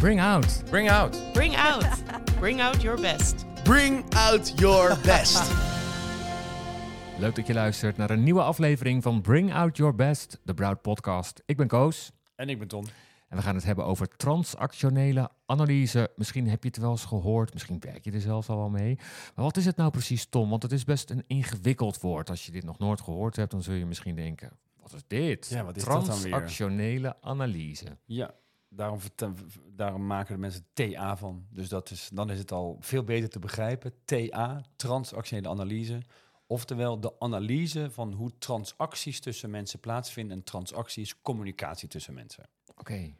Bring out. Bring out. Bring out. Bring out your best. Bring out your best. Leuk dat je luistert naar een nieuwe aflevering van Bring Out Your Best, de Broud Podcast. Ik ben Koos en ik ben Ton. en we gaan het hebben over transactionele analyse. Misschien heb je het wel eens gehoord, misschien werk je er zelfs al wel mee. Maar wat is het nou precies, Tom? Want het is best een ingewikkeld woord. Als je dit nog nooit gehoord hebt, dan zul je misschien denken: wat is dit? Ja, wat is dat dan weer? Transactionele analyse. Ja, daarom, daarom maken de mensen TA van. Dus dat is, dan is het al veel beter te begrijpen. TA, transactionele analyse. Oftewel de analyse van hoe transacties tussen mensen plaatsvinden. En transactie is communicatie tussen mensen. Oké.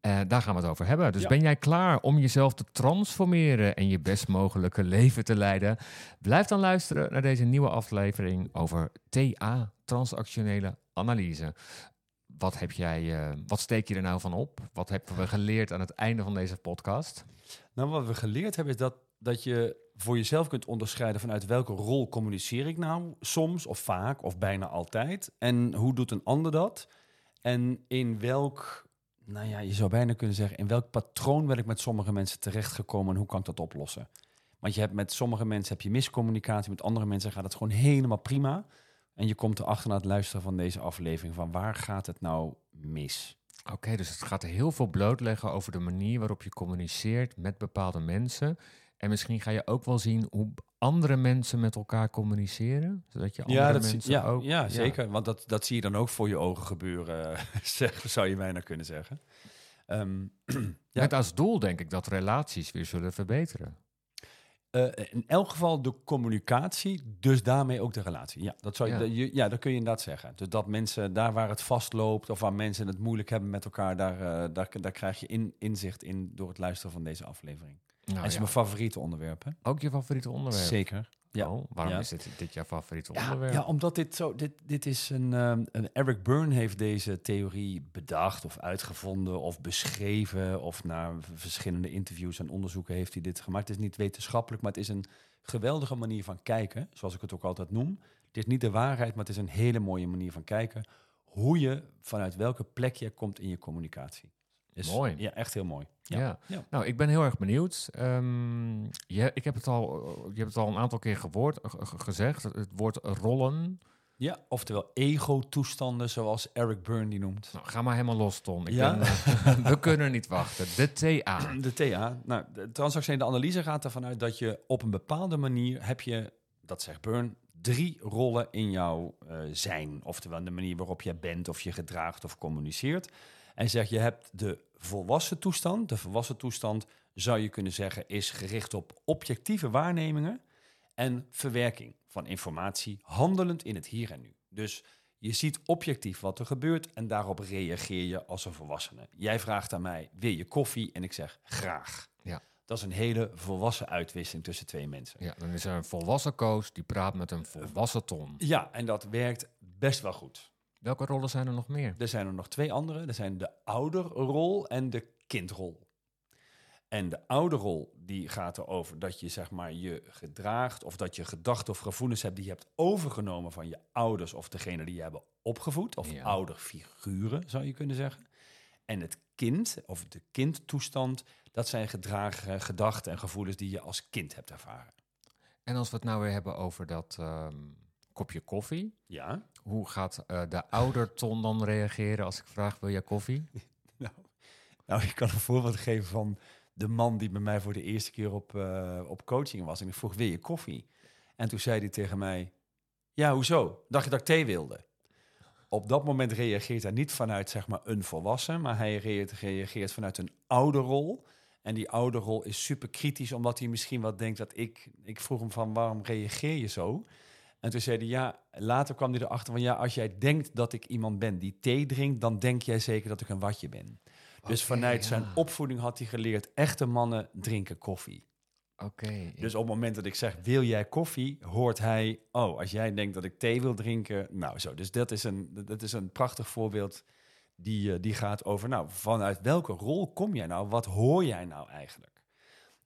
Eh, daar gaan we het over hebben. Dus Ja. ben jij klaar om jezelf te transformeren en je best mogelijke leven te leiden? Blijf dan luisteren naar deze nieuwe aflevering over TA, transactionele analyse. Wat, heb jij, eh, wat steek je er nou van op? Wat hebben we geleerd aan het einde van deze podcast? Nou, wat we geleerd hebben is dat, dat je voor jezelf kunt onderscheiden vanuit welke rol communiceer ik nou soms of vaak of bijna altijd. En hoe doet een ander dat? En in welk, nou ja, je zou bijna kunnen zeggen, in welk patroon ben ik met sommige mensen terechtgekomen en hoe kan ik dat oplossen? Want je hebt met sommige mensen heb je miscommunicatie, met andere mensen gaat het gewoon helemaal prima. En je komt erachter na het luisteren van deze aflevering van waar gaat het nou mis? Oké, dus het gaat heel veel blootleggen over de manier waarop je communiceert met bepaalde mensen. En misschien ga je ook wel zien hoe andere mensen met elkaar communiceren. Zodat je andere dat zie- mensen ja, ook... Ja, zeker. Want dat, dat zie je dan ook voor je ogen gebeuren, zou je bijna kunnen zeggen. Ehm, Ja. Met als doel denk ik dat relaties weer zullen verbeteren. Eh, in elk geval de communicatie, dus daarmee ook de relatie. Ja, dat, zou je, Ja. dat je- ja, dat kun je inderdaad zeggen. Dus dat mensen daar waar het vastloopt of waar mensen het moeilijk hebben met elkaar, daar, eh, daar, daar krijg je in, inzicht in door het luisteren van deze aflevering. Nou, en is ja. mijn favoriete onderwerp. Hè? Ook je favoriete onderwerp? Zeker. Ja. Oh, waarom Ja. is dit, dit jouw favoriete Ja, onderwerp? ja, omdat dit zo. Dit, dit is een, ehm, een. Eric Byrne heeft deze theorie bedacht of uitgevonden of beschreven. Of naar v- verschillende interviews en onderzoeken heeft hij dit gemaakt. Het is niet wetenschappelijk, maar het is een geweldige manier van kijken. Zoals ik het ook altijd noem. Het is niet de waarheid, maar het is een hele mooie manier van kijken. Hoe je vanuit welke plek je komt in je communicatie. Is, Mooi. Ja, echt heel mooi. Ja. Ja. Nou, ik ben heel erg benieuwd. Ehm, je, ik heb het al, je hebt het al een aantal keer gewoord, ge- ge- gezegd. Het woord rollen. Ja, oftewel ego-toestanden, zoals Eric Byrne die noemt. Nou, ga maar helemaal los, Ton. Ik Ja? ben, eh, we kunnen niet wachten. De TA. De TA. Nou, de transactionele analyse gaat ervan uit dat je op een bepaalde manier heb je, dat zegt Burn, drie rollen in jouw eh, zijn. Oftewel de manier waarop je bent of je gedraagt of communiceert. En zegt je hebt de volwassen toestand. De volwassen toestand zou je kunnen zeggen is gericht op objectieve waarnemingen en verwerking van informatie, handelend in het hier en nu. Dus je ziet objectief wat er gebeurt en daarop reageer je als een volwassene. Jij vraagt aan mij, wil je koffie? En ik zeg, graag. Ja. Dat is een hele volwassen uitwisseling tussen twee mensen. Ja, dan is er een volwassen coach die praat met een volwassen Ton. Ja, en dat werkt best wel goed. Welke rollen zijn er nog meer? Er zijn er nog twee andere. Er zijn de ouderrol en de kindrol. En de ouderrol die gaat erover dat je zeg maar je gedraagt of dat je gedachten of gevoelens hebt die je hebt overgenomen van je ouders of degene die je hebben opgevoed of Ja. ouderfiguren zou je kunnen zeggen. En het kind of de kindtoestand, dat zijn gedragen gedachten en gevoelens die je als kind hebt ervaren. En als we het nou weer hebben over dat ehm, kopje koffie. Ja. Hoe gaat eh, de ouder Ton dan reageren als ik vraag, wil jij koffie? Nou, nou, ik kan een voorbeeld geven van de man die bij mij voor de eerste keer op, eh, op coaching was. En ik vroeg, wil je koffie? En toen zei hij tegen mij, ja, hoezo? Dacht je dat ik thee wilde? Op dat moment reageert hij niet vanuit zeg maar een volwassen, maar hij reageert, reageert vanuit een ouderrol. En die ouderrol is super kritisch, omdat hij misschien wat denkt dat ik... Ik vroeg hem van, waarom reageer je zo? En toen zei hij, ja, later kwam hij erachter van, ja, als jij denkt dat ik iemand ben die thee drinkt, dan denk jij zeker dat ik een watje ben. Dus vanuit ja. zijn opvoeding had hij geleerd, echte mannen drinken koffie. Oké. Dus op het moment dat ik zeg, wil jij koffie, hoort hij, oh, als jij denkt dat ik thee wil drinken, nou zo. Dus dat is een, dat is een prachtig voorbeeld die, eh, die gaat over, nou, vanuit welke rol kom jij nou? Wat hoor jij nou eigenlijk?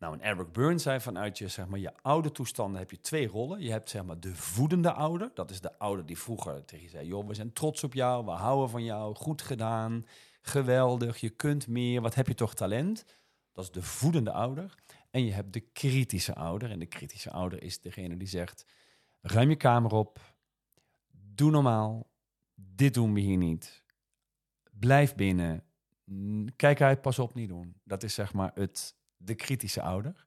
Nou, en Eric Byrne zei vanuit je, zeg maar, je oude toestanden heb je twee rollen. Je hebt zeg maar de voedende ouder. Dat is de ouder die vroeger tegen je zei, joh, we zijn trots op jou, we houden van jou, goed gedaan. geweldig, je kunt meer, wat heb je toch talent? Dat is de voedende ouder. En je hebt de kritische ouder. En de kritische ouder is degene die zegt, ruim je kamer op, doe normaal, dit doen we hier niet. Blijf binnen, kijk uit, pas op, niet doen. Dat is zeg maar het, de kritische ouder.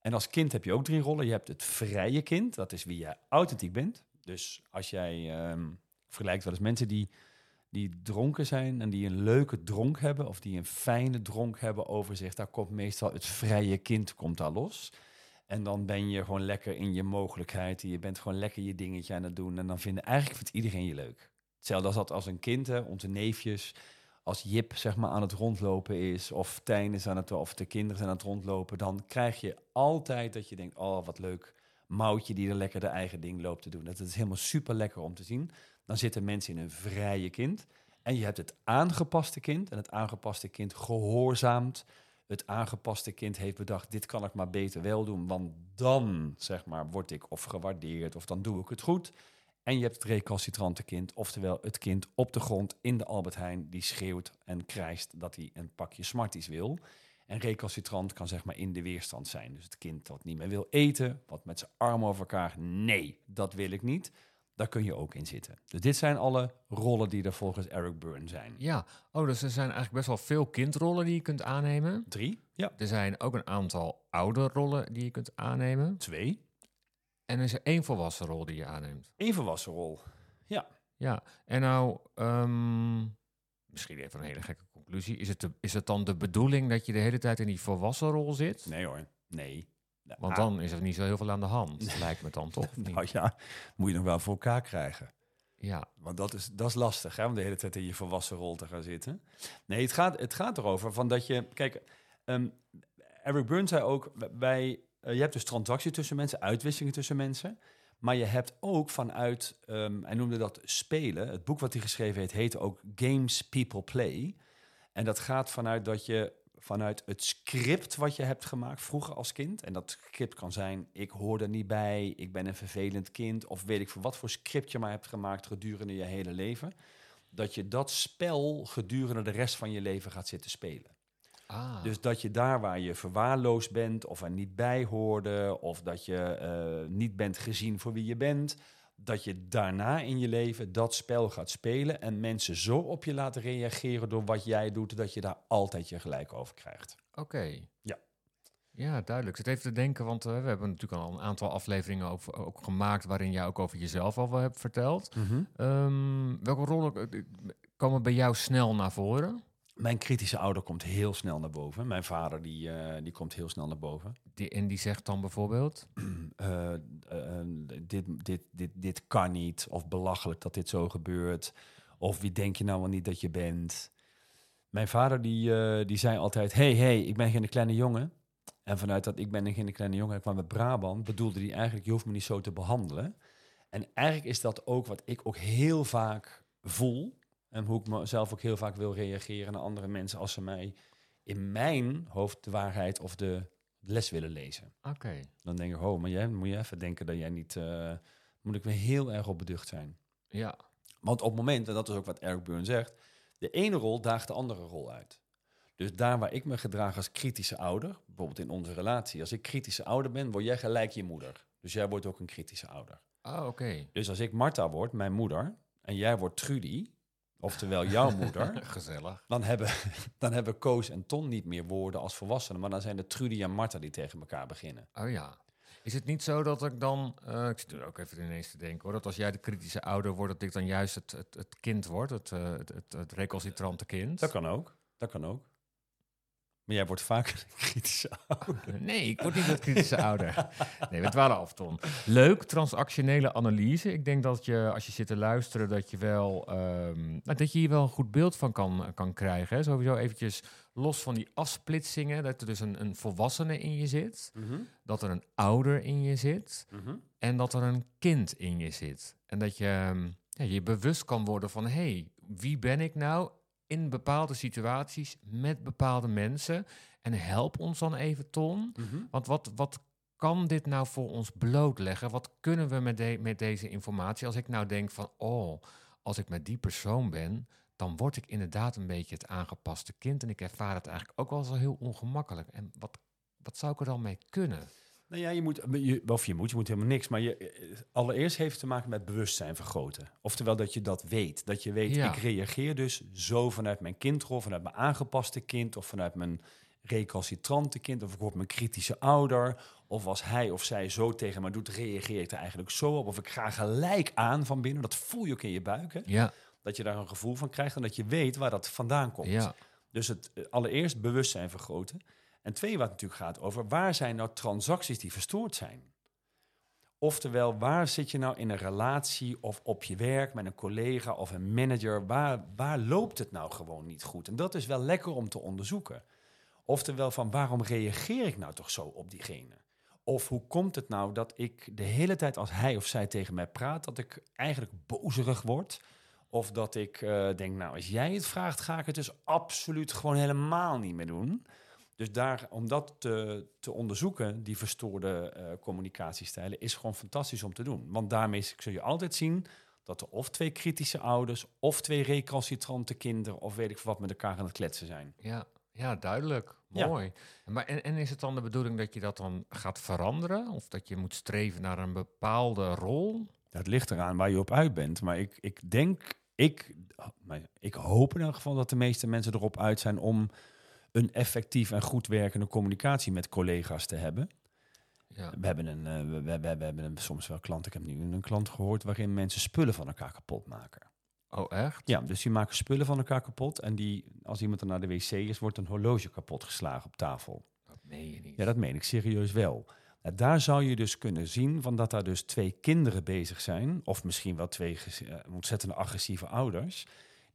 En als kind heb je ook drie rollen. Je hebt het vrije kind, dat is wie jij authentiek bent. Dus als jij ehm, vergelijkt wel eens mensen die, die dronken zijn en die een leuke dronk hebben, of die een fijne dronk hebben over zich, daar komt meestal het vrije kind komt daar los. En dan ben je gewoon lekker in je mogelijkheid. Je bent gewoon lekker je dingetje aan het doen. En dan vinden eigenlijk vindt iedereen je leuk. Hetzelfde als dat als een kind, onze neefjes, als Jip zeg maar aan het rondlopen is, of Tijn is aan het, of de kinderen zijn aan het rondlopen, dan krijg je altijd dat je denkt, oh wat leuk, Moutje die er lekker de eigen ding loopt te doen. Dat is helemaal super lekker om te zien. Dan zitten mensen in een vrije kind. En je hebt het aangepaste kind. En het aangepaste kind gehoorzaamt. Het aangepaste kind heeft bedacht, dit kan ik maar beter wel doen. Want dan, zeg maar, word ik of gewaardeerd of dan doe ik het goed. En je hebt het recalcitrante kind, oftewel het kind op de grond in de Albert Heijn... die schreeuwt en krijst dat hij een pakje Smarties wil. En recalcitrant kan zeg maar in de weerstand zijn. Dus het kind dat niet meer wil eten, wat met zijn armen over elkaar... nee, dat wil ik niet. Daar kun je ook in zitten. Dus dit zijn alle rollen die er volgens Eric Byrne zijn. Ja, oh, dus er zijn eigenlijk best wel veel kindrollen die je kunt aannemen. Drie? Ja. Er zijn ook een aantal ouderrollen die je kunt aannemen. Twee? En is er één volwassen rol die je aanneemt. Eén volwassen rol. Ja, en nou, ehm, misschien even een hele gekke conclusie. Is het, de, is het dan de bedoeling dat je de hele tijd in die volwassen rol zit? Nee hoor, nee. Want Ah, dan is er niet zo heel veel aan de hand, lijkt me dan toch? Nou ja, moet je nog wel voor elkaar krijgen. Ja, Want dat is, dat is lastig, hè, om de hele tijd in je volwassen rol te gaan zitten. Nee, het gaat, het gaat erover van dat je... Kijk, ehm, Eric Byrne zei ook, wij, eh, je hebt dus transactie tussen mensen, uitwisselingen tussen mensen. Maar je hebt ook vanuit, ehm, hij noemde dat spelen. Het boek wat hij geschreven heeft, heette ook Games People Play. En dat gaat vanuit dat je vanuit het script wat je hebt gemaakt vroeger als kind. En dat script kan zijn, ik hoor er niet bij, ik ben een vervelend kind. Of weet ik voor wat voor script je maar hebt gemaakt gedurende je hele leven. Dat je dat spel gedurende de rest van je leven gaat zitten spelen. Ah, Dus dat je daar waar je verwaarloosd bent of er niet bij hoorde... of dat je eh, niet bent gezien voor wie je bent... dat je daarna in je leven dat spel gaat spelen... en mensen zo op je laten reageren door wat jij doet... dat je daar altijd je gelijk over krijgt. oké. Ja. Ja, duidelijk. Zit even te denken, want eh, we hebben natuurlijk al een aantal afleveringen over, ook gemaakt... waarin jij ook over jezelf al wel hebt verteld. Ehm, welke rollen eh, komen bij jou snel naar voren? Mijn kritische ouder komt heel snel naar boven. Mijn vader die, eh, die komt heel snel naar boven. Die, en die zegt dan bijvoorbeeld... Eh, eh, dit, dit, dit, dit kan niet. Of belachelijk dat dit zo gebeurt. Of wie denk je nou wel niet dat je bent? Mijn vader die, die zei altijd... hey, hey, ik ben geen kleine jongen. En vanuit dat ik ben geen kleine jongen... kwam met Brabant, bedoelde hij eigenlijk... je hoeft me niet zo te behandelen. En eigenlijk is dat ook wat ik ook heel vaak voel... en hoe ik mezelf ook heel vaak wil reageren naar andere mensen... als ze mij in mijn hoofd de waarheid of de les willen lezen. Oké, Dan denk ik, oh, maar jij moet je even denken dat jij niet... eh, moet ik weer heel erg op beducht zijn. ja. Want op het moment, en dat is ook wat Eric Byrne zegt... de ene rol daagt de andere rol uit. Dus daar waar ik me gedraag als kritische ouder... bijvoorbeeld in onze relatie... als ik kritische ouder ben, word jij gelijk je moeder. Dus jij wordt ook een kritische ouder. Ah, oké. Dus als ik Marta word, mijn moeder... en jij wordt Trudy, oftewel jouw moeder... Gezellig. dan hebben, dan hebben Koos en Ton niet meer woorden als volwassenen... maar dan zijn het Trudy en Marta die tegen elkaar beginnen. Oh ja. Is het niet zo dat ik dan, eh, ik zit er ook even ineens te denken hoor, dat als jij de kritische ouder wordt, dat ik dan juist het, het, het kind word, het, eh, het, het, het recalcitrante kind? Dat kan ook. Dat kan ook. Maar jij wordt vaak een kritische ouder. Nee, ik word niet het kritische ouder. Nee, we dwalen af, Ton. Leuk, transactionele analyse. Ik denk dat je, als je zit te luisteren, dat je, wel, ehm, nou, dat je hier wel een goed beeld van kan, kan krijgen. Hè. Sowieso eventjes los van die afsplitsingen, dat er dus een, een volwassene in je zit, dat er een ouder in je zit, en dat er een kind in je zit. En dat je ehm, ja, je bewust kan worden van... hé, hey, wie ben ik nou in bepaalde situaties met bepaalde mensen? En help ons dan even, Ton. Want wat, wat kan dit nou voor ons blootleggen? Wat kunnen we met, de- met deze informatie? Als ik nou denk van... oh, als ik met die persoon ben... dan word ik inderdaad een beetje het aangepaste kind. En ik ervaar het eigenlijk ook wel zo heel ongemakkelijk. En wat, wat zou ik er dan mee kunnen? Nou ja, je moet, je, of je moet, je moet helemaal niks. Maar je, eh, allereerst heeft het te maken met bewustzijn vergroten. Oftewel dat je dat weet. Dat je weet, Ja. ik reageer dus zo vanuit mijn kindrol, vanuit mijn aangepaste kind... of vanuit mijn recalcitrante kind, of ik word mijn kritische ouder... of als hij of zij zo tegen me doet, reageer ik er eigenlijk zo op... of ik ga gelijk aan van binnen. Dat voel je ook in je buik, hè? Ja, Dat je daar een gevoel van krijgt en dat je weet waar dat vandaan komt. ja, Dus het eh, allereerst bewustzijn vergroten. En twee, wat natuurlijk gaat over waar zijn nou transacties die verstoord zijn? Oftewel, waar zit je nou in een relatie of op je werk met een collega of een manager? Waar, waar loopt het nou gewoon niet goed? En dat is wel lekker om te onderzoeken. Oftewel, van waarom reageer ik nou toch zo op diegene? Of hoe komt het nou dat ik de hele tijd als hij of zij tegen mij praat, dat ik eigenlijk bozerig word? Of dat ik eh, denk, nou, als jij het vraagt, ga ik het dus absoluut gewoon helemaal niet meer doen. Dus daar, om dat te, te onderzoeken, die verstoorde eh, communicatiestijlen, is gewoon fantastisch om te doen. Want daarmee zul je altijd zien dat er of twee kritische ouders, of twee recalcitrante kinderen, of weet ik wat, met elkaar aan het kletsen zijn. ja, ja, duidelijk. Ja. Mooi. Maar, en, en is het dan de bedoeling dat je dat dan gaat veranderen? Of dat je moet streven naar een bepaalde rol? Dat ligt eraan waar je op uit bent. Maar ik, ik denk, ik, maar ik hoop in elk geval dat de meeste mensen erop uit zijn om een effectief en goed werkende communicatie met collega's te hebben. Ja, We hebben, een, eh, we, we, we, hebben een, soms wel klant. Ik heb nu een klant gehoord waarin mensen spullen van elkaar kapot maken. oh echt? Ja, dus die maken spullen van elkaar kapot. En die, als iemand er naar de wc is, wordt een horloge kapot geslagen op tafel. Dat meen je niet. Ja, dat meen ik serieus wel. Nou, daar zou je dus kunnen zien van dat daar dus twee kinderen bezig zijn, of misschien wel twee ges- eh, ontzettend agressieve ouders,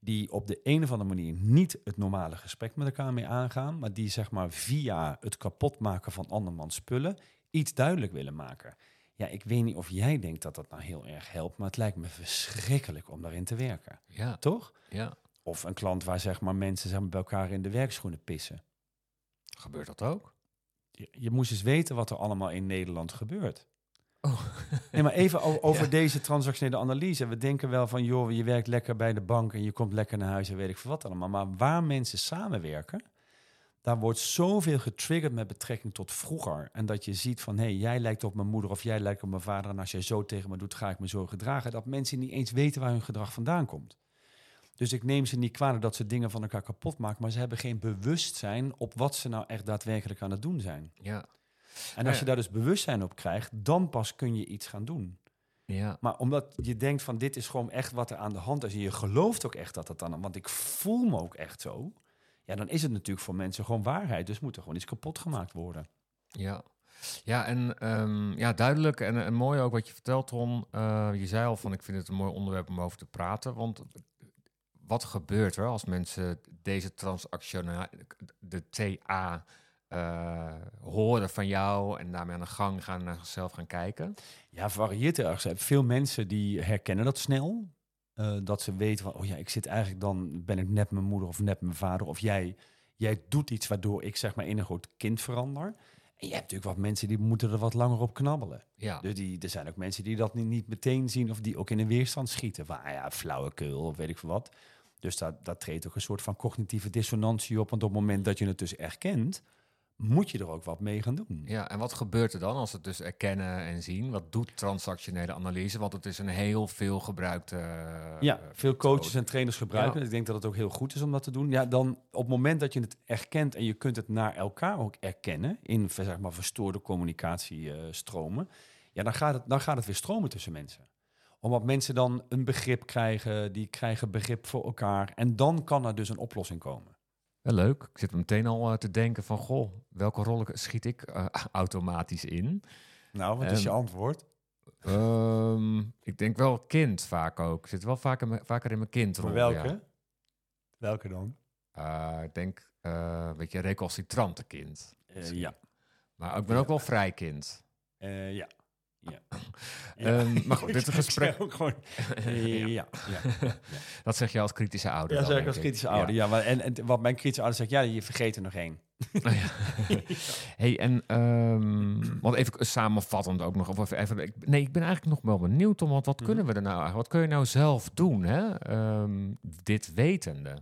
die op de een of andere manier niet het normale gesprek met elkaar mee aangaan, maar die zeg maar via het kapotmaken van andermans spullen iets duidelijk willen maken. Ja, ik weet niet of jij denkt dat dat nou heel erg helpt, maar het lijkt me verschrikkelijk om daarin te werken. Ja, Toch? ja. Of een klant waar zeg maar mensen zeg maar, bij elkaar in de werkschoenen pissen. Gebeurt dat ook? Je, je moest eens weten wat er allemaal in Nederland gebeurt. Oh. Nee, maar even over Ja. deze transactionele analyse. We denken wel van, joh, je werkt lekker bij de bank en je komt lekker naar huis en weet ik veel wat allemaal. Maar waar mensen samenwerken, daar wordt zoveel getriggerd met betrekking tot vroeger. En dat je ziet van, hé, hey, jij lijkt op mijn moeder of jij lijkt op mijn vader. En als jij zo tegen me doet, ga ik me zo gedragen. Dat mensen niet eens weten waar hun gedrag vandaan komt. Dus ik neem ze niet kwalijk dat ze dingen van elkaar kapot maken, maar ze hebben geen bewustzijn op wat ze nou echt daadwerkelijk aan het doen zijn. Ja, En als je daar dus bewustzijn op krijgt, dan pas kun je iets gaan doen. ja. Maar omdat je denkt van dit is gewoon echt wat er aan de hand is en je gelooft ook echt dat het dan, want ik voel me ook echt zo, ja, dan is het natuurlijk voor mensen gewoon waarheid. Dus moet er gewoon iets kapot gemaakt worden. Ja, ja en ehm, ja, duidelijk en, en mooi ook wat je vertelt, Ron. Eh, je zei al van, ik vind het een mooi onderwerp om over te praten, want wat gebeurt er als mensen deze transactionele, de TA, eh, horen van jou en daarmee aan de gang gaan naar zichzelf gaan kijken? Ja, varieert erg. Veel mensen die herkennen dat snel. Eh, dat ze weten van, oh ja, ik zit eigenlijk dan, ben ik net mijn moeder of net mijn vader. Of jij, jij doet iets waardoor ik zeg maar in een groot kind verander. En je hebt natuurlijk wat mensen die moeten er wat langer op knabbelen. Ja, Dus die, er zijn ook mensen die dat niet, niet meteen zien of die ook in een weerstand schieten. Van, ah ja, flauwekul of weet ik veel wat. Dus daar, daar treedt ook een soort van cognitieve dissonantie op. Want op het moment dat je het dus erkent, moet je er ook wat mee gaan doen. ja, en wat gebeurt er dan als het dus erkennen en zien? Wat doet transactionele analyse? Want het is een heel veel gebruikte... eh, Ja, veel coaches en trainers gebruiken. Ja. Ik denk dat het ook heel goed is om dat te doen. Ja, dan op het moment dat je het erkent en je kunt het naar elkaar ook erkennen in zeg maar, verstoorde communicatiestromen, ja, dan gaat, het, dan gaat het weer stromen tussen mensen. Omdat mensen dan een begrip krijgen, die krijgen begrip voor elkaar. En dan kan er dus een oplossing komen. Wel leuk. Ik zit meteen al eh, te denken van, goh, welke rol schiet ik eh, automatisch in? Nou, wat is is je antwoord? Ehm, ik denk wel kind vaak ook. Ik zit wel vaker, vaker in mijn kindrol. Maar welke? Ja. Welke dan? Eh, ik denk eh, een beetje recalcitrante kind. Eh, ja. Maar ik ben ook wel vrij kind. Eh, ja. Ja. Ehm, maar goed, dit is een Ik gesprek. ook gewoon. ja. Ja. Ja. Dat zeg je als kritische ouder. Ja, dan, zeg ik als kritische ouder. Ja. maar en, en wat mijn kritische ouder zegt, ja, je vergeet er nog één. Ja. hey, en ehm, want even samenvattend ook nog. Of even, ik, nee, ik ben eigenlijk nog wel benieuwd, Tom. Want wat Mhm. kunnen we er nou eigenlijk? Wat kun je nou zelf doen, hè? Ehm, dit wetende.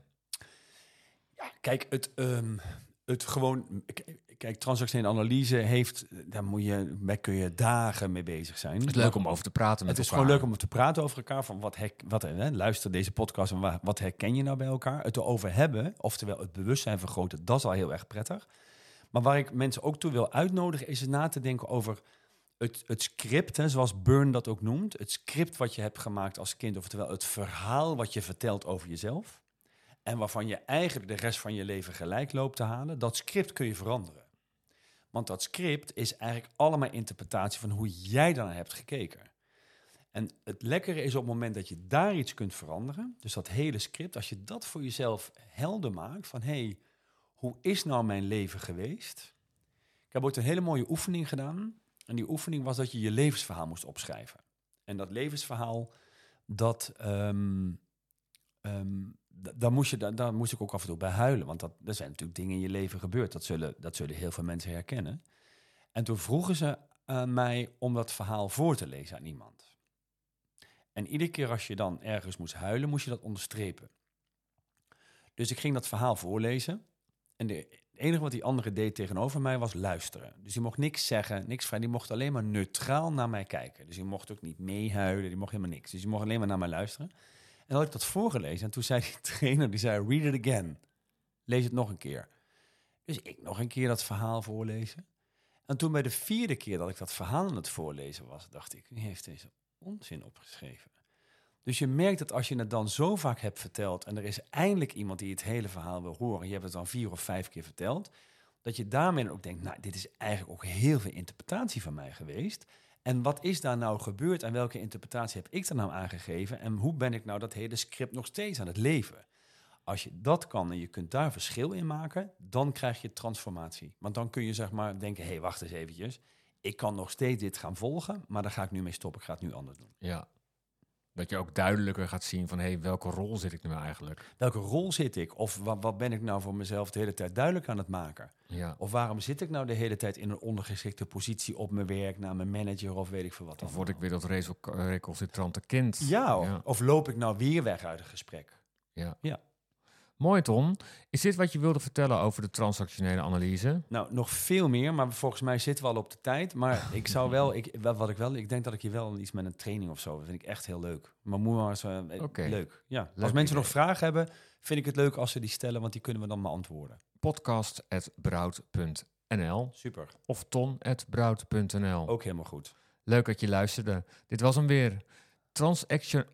Ja, kijk, het, het gewoon... Kijk, transactionele analyse heeft... Daar moet je, daar kun je dagen mee bezig zijn. Het is leuk om over te praten met Het is elkaar. gewoon leuk om te praten over elkaar. Van wat hek, wat, hè, luister deze podcast en wa- wat herken je nou bij elkaar? Het erover hebben, oftewel het bewustzijn vergroten, dat is al heel erg prettig. Maar waar ik mensen ook toe wil uitnodigen, is na te denken over het, het script, hè, zoals Burn dat ook noemt. Het script wat je hebt gemaakt als kind, oftewel het verhaal wat je vertelt over jezelf. En waarvan je eigenlijk de rest van je leven gelijk loopt te halen. Dat script kun je veranderen. Want dat script is eigenlijk allemaal interpretatie van hoe jij daarnaar hebt gekeken. En het lekkere is op het moment dat je daar iets kunt veranderen, dus dat hele script, als je dat voor jezelf helder maakt, van hé, hey, hoe is nou mijn leven geweest? Ik heb ooit een hele mooie oefening gedaan. En die oefening was dat je je levensverhaal moest opschrijven. En dat levensverhaal, dat, ehm, ehm, daar, moest je, daar moest ik ook af en toe bij huilen. Want dat, er zijn natuurlijk dingen in je leven gebeurd. Dat zullen, dat zullen heel veel mensen herkennen. En toen vroegen ze aan mij om dat verhaal voor te lezen aan iemand. En iedere keer als je dan ergens moest huilen, moest je dat onderstrepen. Dus ik ging dat verhaal voorlezen. En de, het enige wat die andere deed tegenover mij was luisteren. Dus die mocht niks zeggen, niks vragen. Die mocht alleen maar neutraal naar mij kijken. Dus die mocht ook niet meehuilen, die mocht helemaal niks. Dus die mocht alleen maar naar mij luisteren. En had ik dat voorgelezen. En toen zei die trainer, die zei, read it again. Lees het nog een keer. Dus ik nog een keer dat verhaal voorlezen. En toen bij de vierde keer dat ik dat verhaal aan het voorlezen was, dacht ik, wie heeft deze onzin opgeschreven? Dus je merkt dat als je het dan zo vaak hebt verteld en er is eindelijk iemand die het hele verhaal wil horen, je hebt het dan vier of vijf keer verteld, dat je daarmee ook denkt, nou, dit is eigenlijk ook heel veel interpretatie van mij geweest. En wat is daar nou gebeurd en welke interpretatie heb ik er nou aangegeven en hoe ben ik nou dat hele script nog steeds aan het leven? Als je dat kan en je kunt daar verschil in maken, dan krijg je transformatie. Want dan kun je zeg maar denken, hé, hey, wacht eens eventjes. Ik kan nog steeds dit gaan volgen, maar daar ga ik nu mee stoppen. Ik ga het nu anders doen. Ja. Dat je ook duidelijker gaat zien van, hé, hey, welke rol zit ik nu eigenlijk? Welke rol zit ik? Of wat, wat ben ik nou voor mezelf de hele tijd duidelijk aan het maken? Ja. Of waarom zit ik nou de hele tijd in een ondergeschikte positie op mijn werk, naar mijn manager of weet ik veel wat. Of word ik weer dat recalcitrante kind? Ja, of, ja. of loop ik nou weer weg uit een gesprek? ja. Ja. Mooi, Ton. Is dit wat je wilde vertellen over de transactionele analyse? Nou, nog veel meer, maar volgens mij zitten we al op de tijd. Maar ik zou wel, ik, wat ik wel, ik denk dat ik hier wel iets met een training of zo, dat vind ik echt heel leuk. Maar moet maar eens, eh, Oké. leuk. Ja. als mensen idee. nog vragen hebben, vind ik het leuk als ze die stellen, want die kunnen we dan beantwoorden. podcast.broud.nl Super, of ton.broud.nl. ook helemaal goed. Leuk dat je luisterde. Dit was hem weer. Transaction,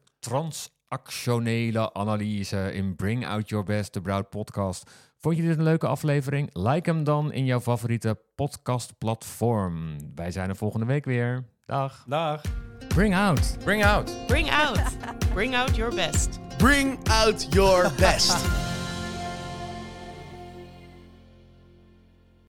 transactionele analyse in Bring Out Your Best, de Broud podcast. Vond je dit een leuke aflevering? Like hem dan in jouw favoriete podcastplatform. Wij zijn er volgende week weer. Dag. Dag. Bring Out. Bring out. Bring out. Bring out your best. Bring out your best.